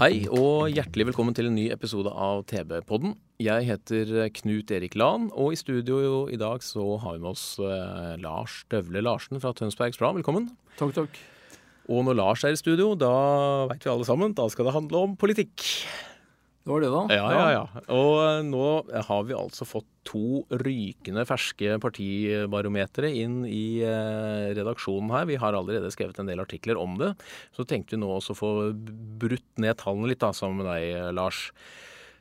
Hei og hjertelig velkommen til en ny episode av TV-podden. Jeg heter Knut Erik Lahn, og i studio i dag så har vi med oss eh, Lars Døvle Larsen fra Tønsbergs Blad. Velkommen. Takk, takk. Og når Lars er i studio, da veit vi alle sammen, da skal det handle om politikk. Det var det, da. Ja, ja, ja. Og eh, nå har vi altså fått to rykende ferske partibarometere inn i eh, redaksjonen her. Vi har allerede skrevet en del artikler om det. Så tenkte vi nå også å få brutt ned tallene litt, da, sammen med deg, eh, Lars.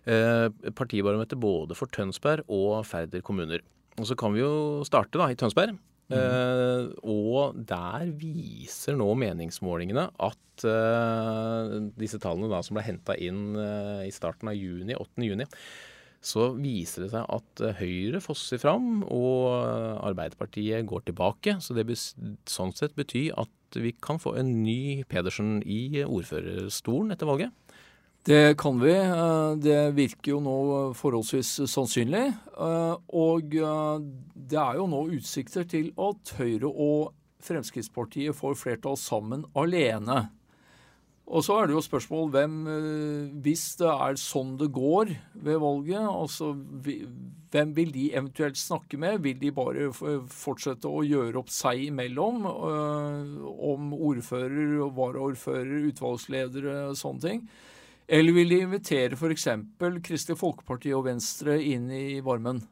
Partibarometer både for Tønsberg og Færder kommuner. Og så kan vi jo starte da i Tønsberg. Eh, og der viser nå meningsmålingene at uh, disse tallene da som ble henta inn uh, i starten av juni, 8. juni, så viser det seg at Høyre fosser fram, og Arbeiderpartiet går tilbake. Så det sånn sett betyr at vi kan få en ny Pedersen i ordførerstolen etter valget. Det kan vi. Eh, Det virker jo nå forholdsvis sannsynlig. Eh, Og eh, det er jo nå utsikter til at Høyre og Fremskrittspartiet får flertall sammen alene. Og så er det jo spørsmål hvem Hvis det er sånn det går ved valget, altså hvem vil de eventuelt snakke med? Vil de bare fortsette å gjøre opp seg imellom om ordfører, og varaordfører, utvalgsledere, sånne ting? Eller vil de invitere f.eks. Kristelig Folkeparti og Venstre inn i varmen?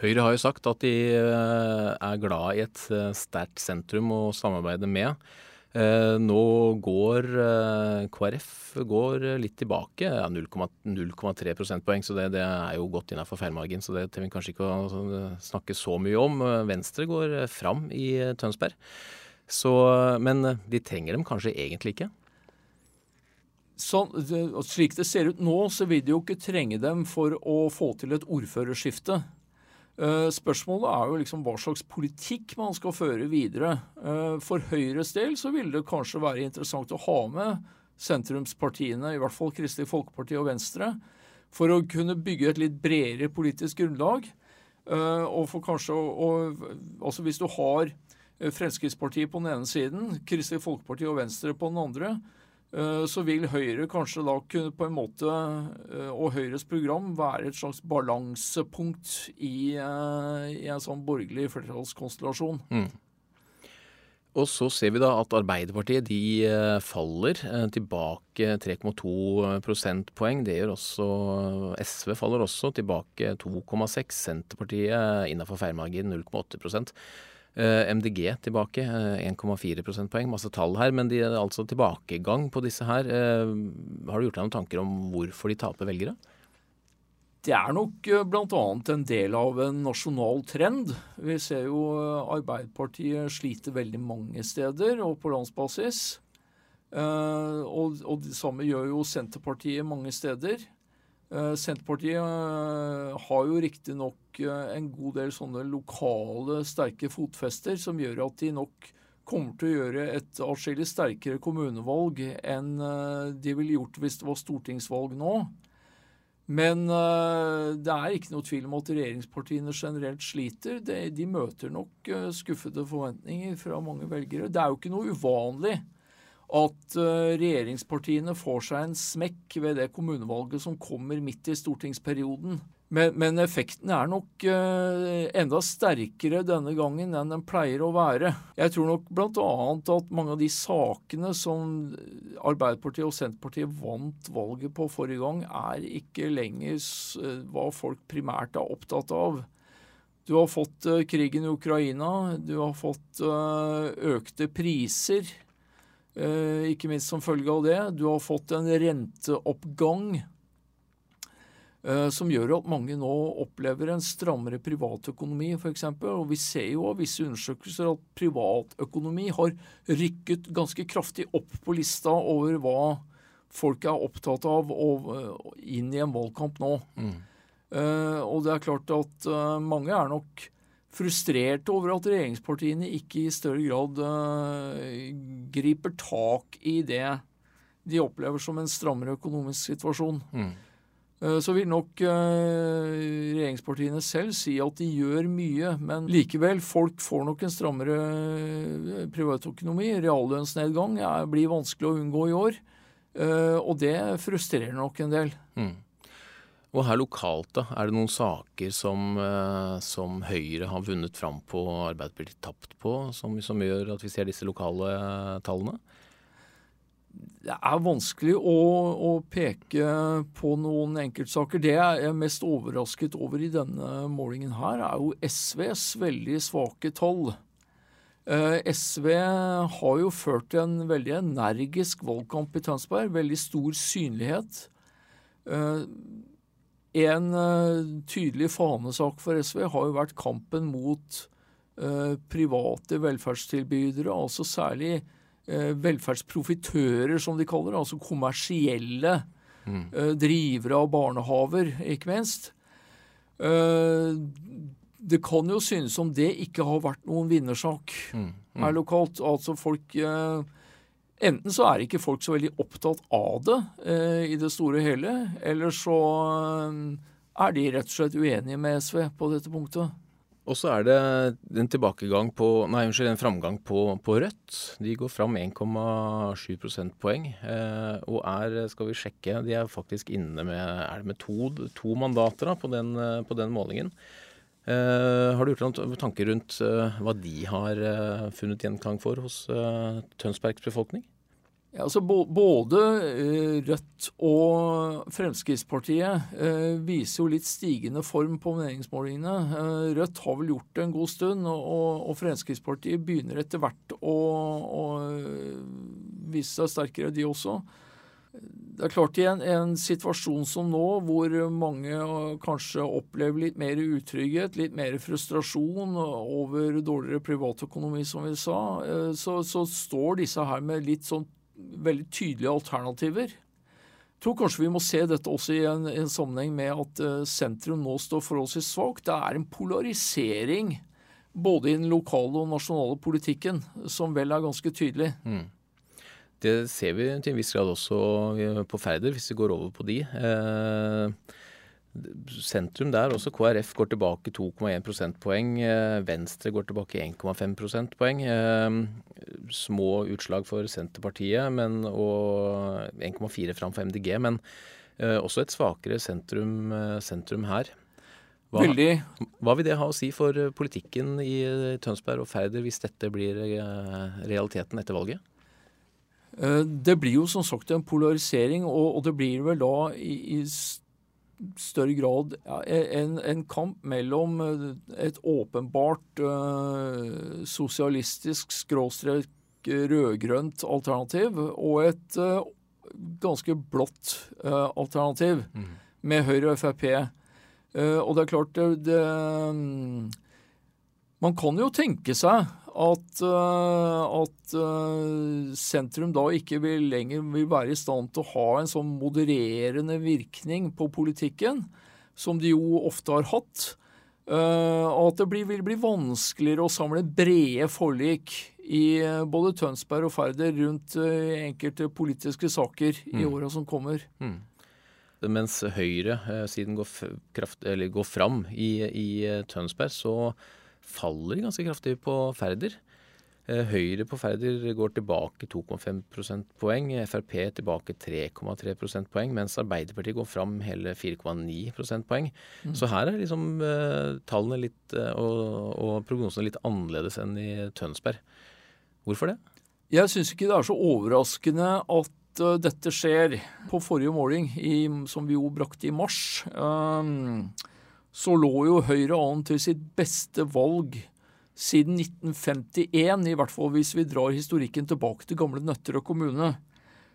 Høyre har jo sagt at de eh, er glad i et eh, sterkt sentrum å samarbeide med. Eh, Nå går KrF går litt tilbake, 0,3 prosentpoeng, så det, det er jo godt innafor feilmargin. Så det trenger vi kanskje ikke å sånn, snakke så mye om. Venstre går fram i Tønsberg. Så, men de trenger dem kanskje egentlig ikke. Sånn, det, og slik det ser ut nå, så vil de jo ikke trenge dem for å få til et ordførerskifte. Eh, Spørsmålet er jo liksom hva slags politikk man skal føre videre. Eh, For Høyres del så ville det kanskje være interessant å ha med sentrumspartiene, i hvert fall Kristelig Folkeparti og Venstre, for å kunne bygge et litt bredere politisk grunnlag. Eh, Og for kanskje å, Altså hvis du har Fremskrittspartiet på den ene siden, Kristelig Folkeparti og Venstre på den andre, så vil Høyre kanskje da kunne på en måte, eh, og Høyres program, være et slags balansepunkt i, eh, i en sånn borgerlig flertallskonstellasjon. Og så ser vi da at Arbeiderpartiet de eh, faller eh, tilbake 3,2 prosentpoeng. Det gjør også SV faller også tilbake 2,6. Senterpartiet innafor feilmargin 0,8 Eh, MDG tilbake eh, 1,4 prosentpoeng. Masse tall her, men de er altså tilbakegang på disse her. Eh, Har du gjort deg noen tanker om hvorfor de taper velgere? Det er nok eh, bl.a. en del av en nasjonal trend. Vi ser jo eh, Arbeiderpartiet sliter veldig mange steder og på landsbasis. Eh, og, og det samme gjør jo Senterpartiet mange steder. Eh, Senterpartiet eh, har jo riktignok uh, en god del sånne lokale sterke fotfester som gjør at de nok kommer til å gjøre et atskillig sterkere kommunevalg enn eh, de ville gjort hvis det var stortingsvalg nå. Men eh, det er ikke noe tvil om at regjeringspartiene generelt sliter. De, møter nok eh, skuffede forventninger fra mange velgere. Det er jo ikke noe uvanlig at eh, regjeringspartiene får seg en smekk ved det kommunevalget som kommer midt i stortingsperioden. Men, men effekten er nok eh, enda sterkere denne gangen enn den pleier å være. Jeg tror nok bl.a. at mange av de sakene som Arbeiderpartiet og Senterpartiet vant valget på forrige gang, er ikke lenger eh, hva folk primært er opptatt av. Du har fått krigen i Ukraina, du har fått økte priser, ikke minst som følge av det. Du har fått en renteoppgang. eh, som gjør at mange nå opplever en strammere privatøkonomi f.eks. Og vi ser jo av visse undersøkelser at privatøkonomi har rykket ganske kraftig opp på lista over hva folk er opptatt av og, inn i en valgkamp nå. Mm. Uh, og det er klart at uh, mange er nok frustrert over at regjeringspartiene ikke i større grad uh, griper tak i det de opplever som en strammere økonomisk situasjon. Mm. Så vil nok regjeringspartiene selv si at de gjør mye, men likevel, folk får nok en strammere privatøkonomi. Reallønnsnedgang blir vanskelig å unngå i år. Og det frustrerer nok en del. Mm. Og her lokalt, da, er det noen saker som, uh, som Høyre har vunnet fram på og Arbeiderpartiet tapt på, som, som, gjør at vi ser disse lokale uh, tallene? Det er vanskelig å, å, peke på noen enkeltsaker. Det jeg er mest overrasket over i denne målingen her, er jo SVs veldig svake tall. Eh, SV har jo ført en veldig energisk valgkamp i Tønsberg. Veldig stor synlighet. Eh, en eh, tydelig fanesak for SV har jo vært kampen mot private velferdstilbydere, altså særlig velferdsprofitører, som de kaller det. Altså kommersielle mm. drivere av barnehaver, ikke minst det kan jo synes som det ikke har vært noen vinnersak mm, mm. her lokalt. Altså folk eh, Enten så er ikke folk så veldig opptatt av det eh, i det store og hele, eller så eh, er de rett og slett uenige med SV på dette punktet. Og så er det en tilbakegang på, nei, unnskyld, en framgang på, på Rødt. De går fram 1,7 prosentpoeng. Eh, og er, skal vi sjekke, de er faktisk inne med, er det med to, to mandater da, på, den, eh, på den målingen. Uh, har du gjort noen tanker rundt uh, hva de har uh, funnet gjenklang for hos Tønsbergs befolkning? Ja, altså Både Rødt og Fremskrittspartiet viser jo litt stigende form på meningsmålingene. Rødt har vel gjort det en god stund, og Fremskrittspartiet begynner etter hvert å, å vise seg sterkere, de også. Det er klart I en, en, situasjon som nå, hvor mange kanskje opplever litt mer utrygghet, litt mer frustrasjon over dårligere privatøkonomi, som vi sa, eh, så, så, står disse her med litt sånn veldig tydelige alternativer. Jeg tror kanskje vi må se dette også i en, en sammenheng med at uh, sentrum nå står forholdsvis svakt. Det er en polarisering både i den lokale og nasjonale politikken som vel er ganske tydelig. Mm. Det ser vi til en viss grad også på Færder, hvis vi går over på de. Eh, sentrum der, også KrF, går tilbake 2,1 prosentpoeng. Eh, Venstre går tilbake 1,5 prosentpoeng. Eh, små utslag for Senterpartiet men, og 1,4 fram for MDG, men eh, også et svakere sentrum, eh, sentrum her. Hva, hva, vil det ha å si for politikken i Tønsberg og Færder hvis dette blir eh, realiteten etter valget? Eh, det blir jo som sagt en polarisering, og, det blir vel da i, i større grad en, en, kamp mellom eh, et åpenbart uh, sosialistisk skråstrek rød-grønt alternativ og et ganske blått alternativ mm. med Høyre og Frp. og det er klart det, det um, Man kan jo tenke seg at, uh, at uh, sentrum da ikke vil lenger vil være i stand til å ha en sånn modererende virkning på politikken, som de jo ofte har hatt. Uh, at det blir, vil bli vanskeligere å samle brede forlik i både Tønsberg og Færder rundt enkelte politiske saker mm. i åra som kommer. Mm. Mens Høyre siden går, kraft, går fram i, i Tønsberg, så faller ganske kraftig på Færder. Eh, Høyre på Færder går tilbake 2,5 prosentpoeng, Frp tilbake 3,3 prosentpoeng, mens Arbeiderpartiet går fram hele 4,9 prosentpoeng. Mm. Så her er liksom uh, tallene litt, uh, og, og prognosene litt annerledes enn i Tønsberg. Hvorfor det? Jeg syns ikke det er så overraskende at uh, dette skjer. På forrige måling, i, som vi jo brakte i mars, um, så lå jo Høyre an til sitt beste valg siden 1951, i hvert fall hvis vi drar historikken tilbake til gamle Nøtterøy kommune.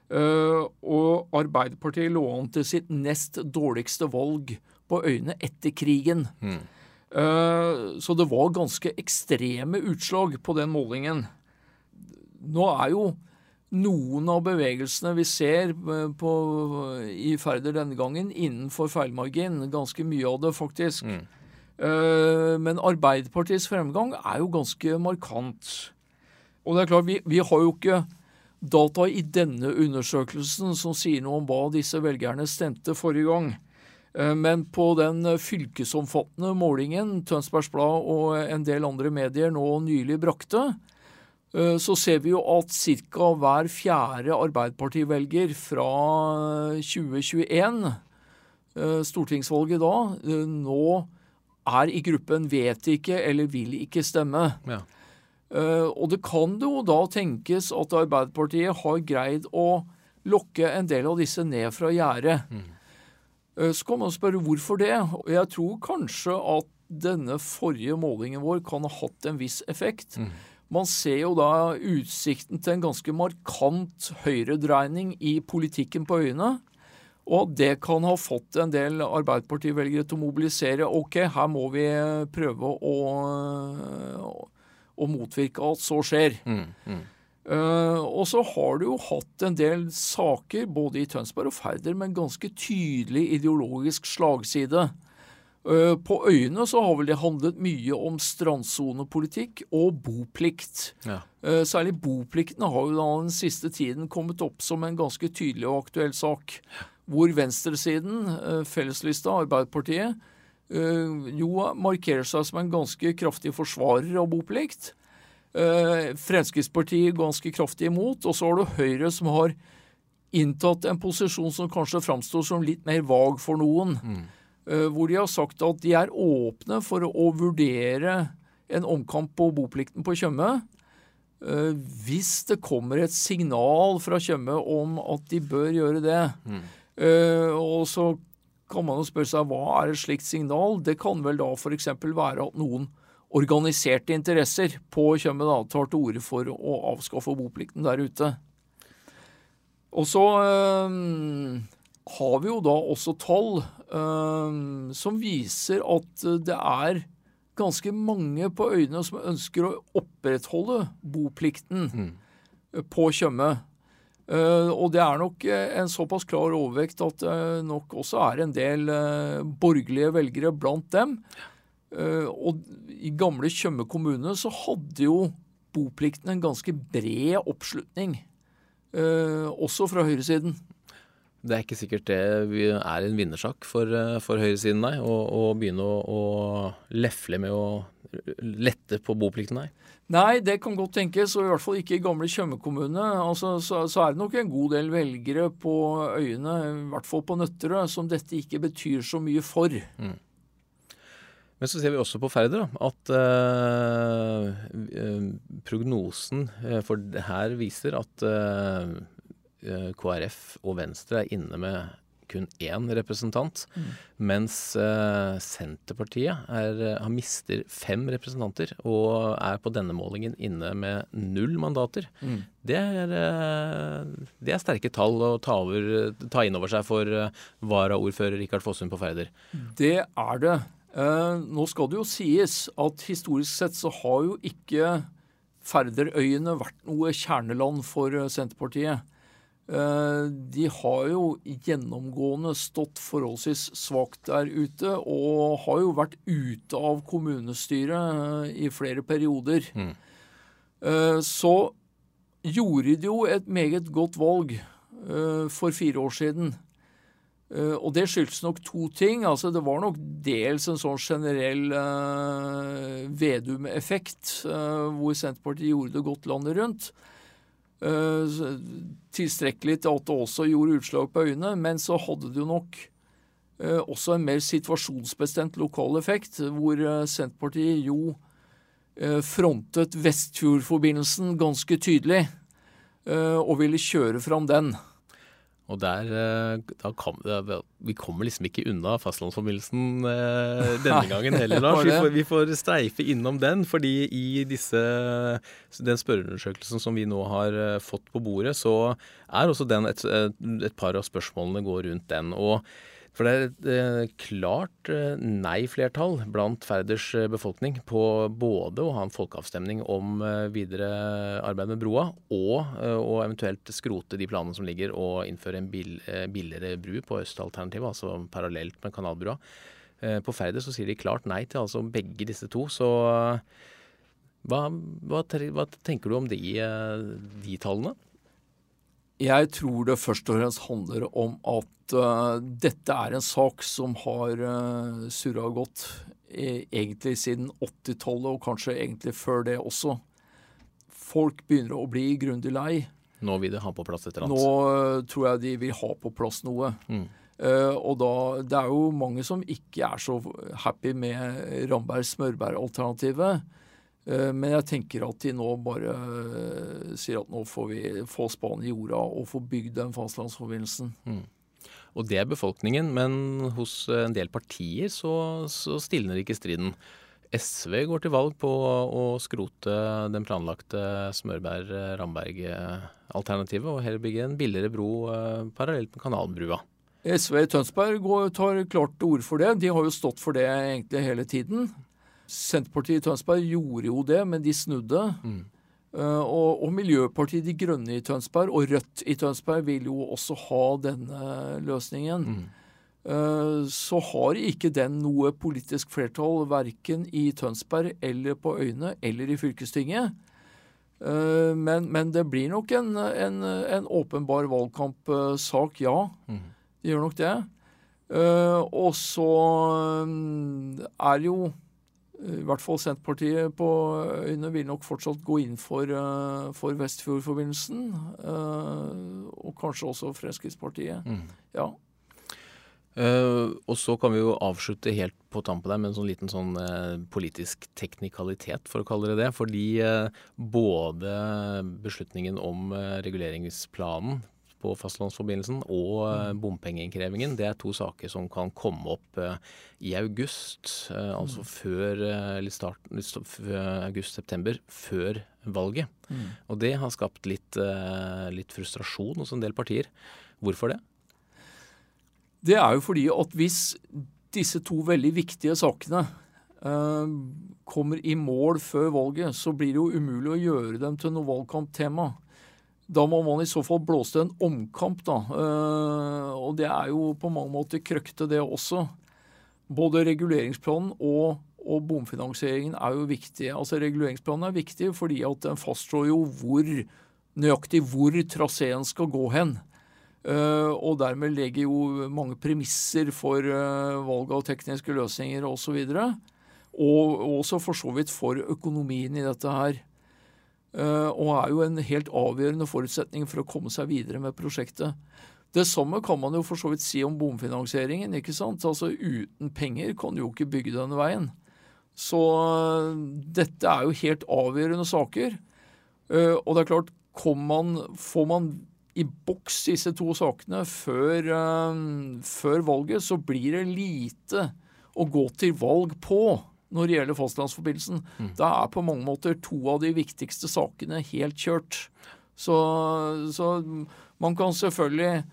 Eh, og Arbeiderpartiet lå an til sitt nest dårligste valg på øyene etter krigen. Mm. så det var ganske ekstreme utslag på den målingen. Nå er jo noen av bevegelsene vi ser eh, på, i Færder denne gangen, innenfor feilmargin. Ganske mye av det, faktisk. Eh, Men Arbeiderpartiets fremgang er jo ganske markant. Og det er klart, vi, vi har jo ikke data i denne undersøkelsen som sier noe om hva disse velgerne stemte forrige gang. Eh, Men på den fylkesomfattende målingen Tønsbergs Blad og en del andre medier nå nylig brakte, så ser vi jo at ca. hver fjerde Arbeiderpartivelger fra 2021, eh, stortingsvalget da, eh, nå er i gruppen 'vet ikke' eller 'vil ikke stemme'. Ja. Eh, og det kan jo da tenkes at Arbeiderpartiet har greid å lokke en del av disse ned fra gjerdet. Mm. Så kan man spørre hvorfor det. Og jeg tror kanskje at denne forrige målingen vår kan ha hatt en viss effekt. Man ser jo da utsikten til en ganske markant høyredreining i politikken på øyene. Og det kan ha fått en del Arbeiderparti-velgere til å mobilisere. Ok, her må vi prøve å, å motvirke at så skjer. Eh, og så har du jo hatt en del saker, både i Tønsberg og Færder, med en ganske tydelig ideologisk slagside. Eh, på øyene så har vel det handlet mye om strandsonepolitikk og boplikt. Ja. Eh, Særlig boplikten har jo da den siste tiden kommet opp som en ganske tydelig og aktuell sak. Hvor venstresiden, eh, felleslista, Arbeiderpartiet, jo markerer seg som en ganske kraftig forsvarer av boplikt. Fremskrittspartiet ganske kraftig imot. Og så har du Høyre som har inntatt en posisjon som kanskje framstår som litt mer vag for noen. Eh, Hvor de har sagt at de er åpne for å vurdere en omkamp på boplikten på Tjøme. eh, Hvis det kommer et signal fra Tjøme om at de bør gjøre det. Mm. Og så kan man jo spørre seg hva er et slikt signal? Det kan vel da f.eks. være at noen organiserte interesser på Tjøme da, tar til orde for å avskaffe boplikten der ute. Og så øh, har vi jo da også tall eh, som viser at det er ganske mange på øyene som ønsker å opprettholde boplikten mm. på Tjøme. Uh, og det er nok eh, en såpass klar overvekt at det nok også er en del eh, borgerlige velgere blant dem. Og i gamle Tjøme kommune så hadde jo boplikten en ganske bred oppslutning. også fra høyresiden. Det er ikke sikkert det vi- er en vinnersak for, eh, for høyresiden, nei. Å begynne å, å lefle med å lette på boplikten, nei. Nei, det kan godt tenkes, og i hvert fall ikke i gamle Tjøme kommune. Altså, så, så er det nok en god del velgere på øyene, i hvert fall på Nøtterøy, som dette ikke betyr så mye for. Men så ser vi også på Færder at eh, eh, prognosen eh, for det her viser at eh, KrF og Venstre er inne med kun én representant, mens eh, Senterpartiet er, eh, har mister fem representanter og er på denne målingen inne med null mandater. Det, er, eh, det er sterke tall å ta, over, ta inn over seg for eh, varaordfører Rikard Fossum på Færder. Det er det. Eh, nå skal det jo sies at historisk sett så har jo ikke Færderøyene vært noe kjerneland for eh, Senterpartiet. Eh, de har jo gjennomgående stått forholdsvis svakt der ute, og har jo vært ute av kommunestyret eh, i flere perioder. Mm. så gjorde de jo et meget godt valg eh, for fire år siden. Eh, og det skyldes nok to ting. Altså, det var nok dels en sånn generell Vedum-effekt, eh, hvor Senterpartiet gjorde det godt landet rundt. Eh, tilstrekkelig til at det også gjorde utslag på øyene, men så hadde det jo nok eh, også en mer situasjonsbestemt lokal effekt, hvor eh, Senterpartiet jo frontet Vestfjordforbindelsen ganske tydelig, og ville kjøre fram den. Og der eh, kan, Vi kommer liksom ikke unna fastlandsforbindelsen eh, denne gangen heller, Lars. Vi får, vi får, streife innom den, fordi i disse, den spørreundersøkelsen som vi nå har eh, fått på bordet, så er også den et, et par av spørsmålene går rundt den. og for det er et eh, klart eh, nei-flertall blant Færders eh, befolkning på både å ha en folkeavstemning om videre arbeid med broa, og å eventuelt skrote de planene som ligger, og innføre en billigere bru på østalternativet, altså parallelt med kanalbrua. På Færder så sier de klart nei til altså begge disse to. Så hva, hva, hva tenker du om de, de tallene? Jeg tror det først og fremst handler om at uh, dette er en sak som har uh, surra godt e egentlig siden 80-tallet, og kanskje egentlig før det også. Folk begynner å bli grundig lei. Nå vil de ha på plass et eller annet? Nå uh, tror jeg de vil ha på plass noe. Mm. Uh, og da, Det er jo mange som ikke er så happy med Ramberg-Smørberg-alternativet. Eh, men jeg tenker at de nå bare eh, sier at nå får vi få spaden i jorda og få bygd den fastlandsforbindelsen. Mm. Og det er befolkningen, men hos en del partier så, så stilner ikke striden. SV går til valg på å skrote den planlagte Smørberg-Ramberg-alternativet og heller bygge en billigere bro eh, parallelt med Kanalbrua. SV i Tønsberg går, tar klart til orde for det. De har jo stått for det egentlig hele tiden. Senterpartiet i Tønsberg gjorde jo det, men de snudde. Mm. Uh, og, og, Miljøpartiet De Grønne i Tønsberg og Rødt i Tønsberg vil jo også ha denne løsningen. Mm. Uh, så har ikke den noe politisk flertall verken i Tønsberg eller på Øyene eller i fylkestinget. Uh, men, men, det blir nok en, en, en åpenbar valgkampsak, ja. Mm. Det gjør nok det. og så um, er jo i hvert fall Senterpartiet på øyne vil nok fortsatt gå inn for, uh, for Vestfjordforbindelsen. Uh, og kanskje også Fremskrittspartiet. Mm. Ja. Uh, og så kan vi jo avslutte helt på tampen der med en sånn liten sånn politisk teknikalitet, for å kalle det det. Fordi både beslutningen om reguleringsplanen på fastlandsforbindelsen og eh, mm. bompengeinnkrevingen. Det er to saker som kan komme opp eh, i august, eh, altså mm. før august-september, før valget. Mm. Og det har skapt litt, litt frustrasjon hos en del partier. Hvorfor det? Det er jo fordi at hvis disse to veldig viktige sakene eh, kommer i mål før valget, så blir det jo umulig å gjøre dem til noe valgkamptema. Da må man i så fall blåse en omkamp, da. Uh, og det er jo på mange måter krøkte, det også. Både reguleringsplanen og, og bomfinansieringen er jo viktige. Altså Reguleringsplanen er viktig fordi at den fastslår jo hvor, nøyaktig hvor traseen skal gå hen. Uh, og dermed legger jo mange premisser for uh, valg av tekniske løsninger osv. Og, og også for så vidt for økonomien i dette her. Eh, og er jo en helt avgjørende forutsetning for å komme seg videre med prosjektet. Det samme kan man jo for så vidt si om bomfinansieringen. ikke sant? Altså Uten penger kan du jo ikke bygge denne veien. Så eh, dette er jo helt avgjørende saker. Eh, og det er klart, man, får man i boks disse to sakene før, før valget, så blir det lite å gå til valg på når det gjelder fastlandsforbindelsen. Mm. Da er på mange måter to av de viktigste sakene helt kjørt. Så, så man kan selvfølgelig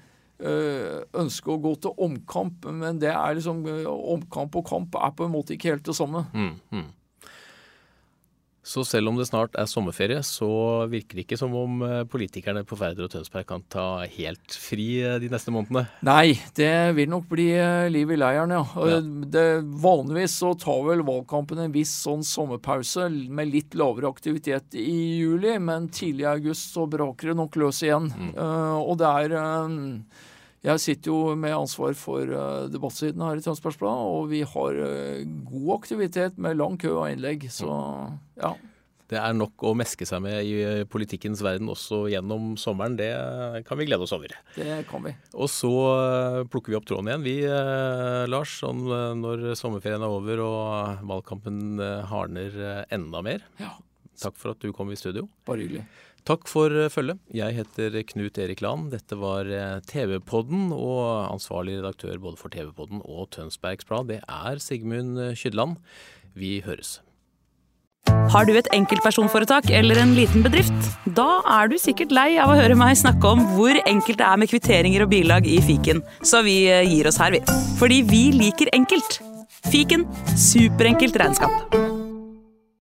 øh, ønske å gå til omkamp, men det er liksom omkamp og kamp er på en måte ikke helt det samme. Mm, mm. Så selv om det snart er sommerferie, så virker det ikke som om eh, politikerne på Færder og Tønsberg kan ta helt fri eh, de neste månedene? Nei, det vil nok bli eh, liv i leiren, ja. ja. Det, vanligvis så tar vel valgkampen en viss sånn sommerpause med litt lavere aktivitet i juli, men tidlig i august så braker det nok løs igjen. Mm. Uh, og det er uh, jeg sitter jo med ansvar for uh, debattsiden her i Tønsbergs Blad, og vi har uh, god aktivitet med lang kø av innlegg. Så ja. Det er nok å meske seg med i eh, politikkens verden også gjennom sommeren. Det kan vi glede oss over. Det kan vi. Og så plukker vi opp tråden igjen, vi Lars, sånn, når sommerferien er over og valgkampen hardner enda mer. Ja. Takk for at du kom i studio. Bare hyggelig. Takk for eh, følget. Jeg heter Knut Erik Land. Dette var eh, TV-podden, og ansvarlig redaktør både for TV-podden og Tønsbergs Blad, det er Sigmund Kydland. Vi høres. Har du et enkeltpersonforetak eller en liten bedrift? Da er du sikkert lei av å høre meg snakke om hvor enkelt det er med kvitteringer og bilag i fiken, så vi eh, gir oss her, vi. Fordi vi liker enkelt. Fiken superenkelt regnskap.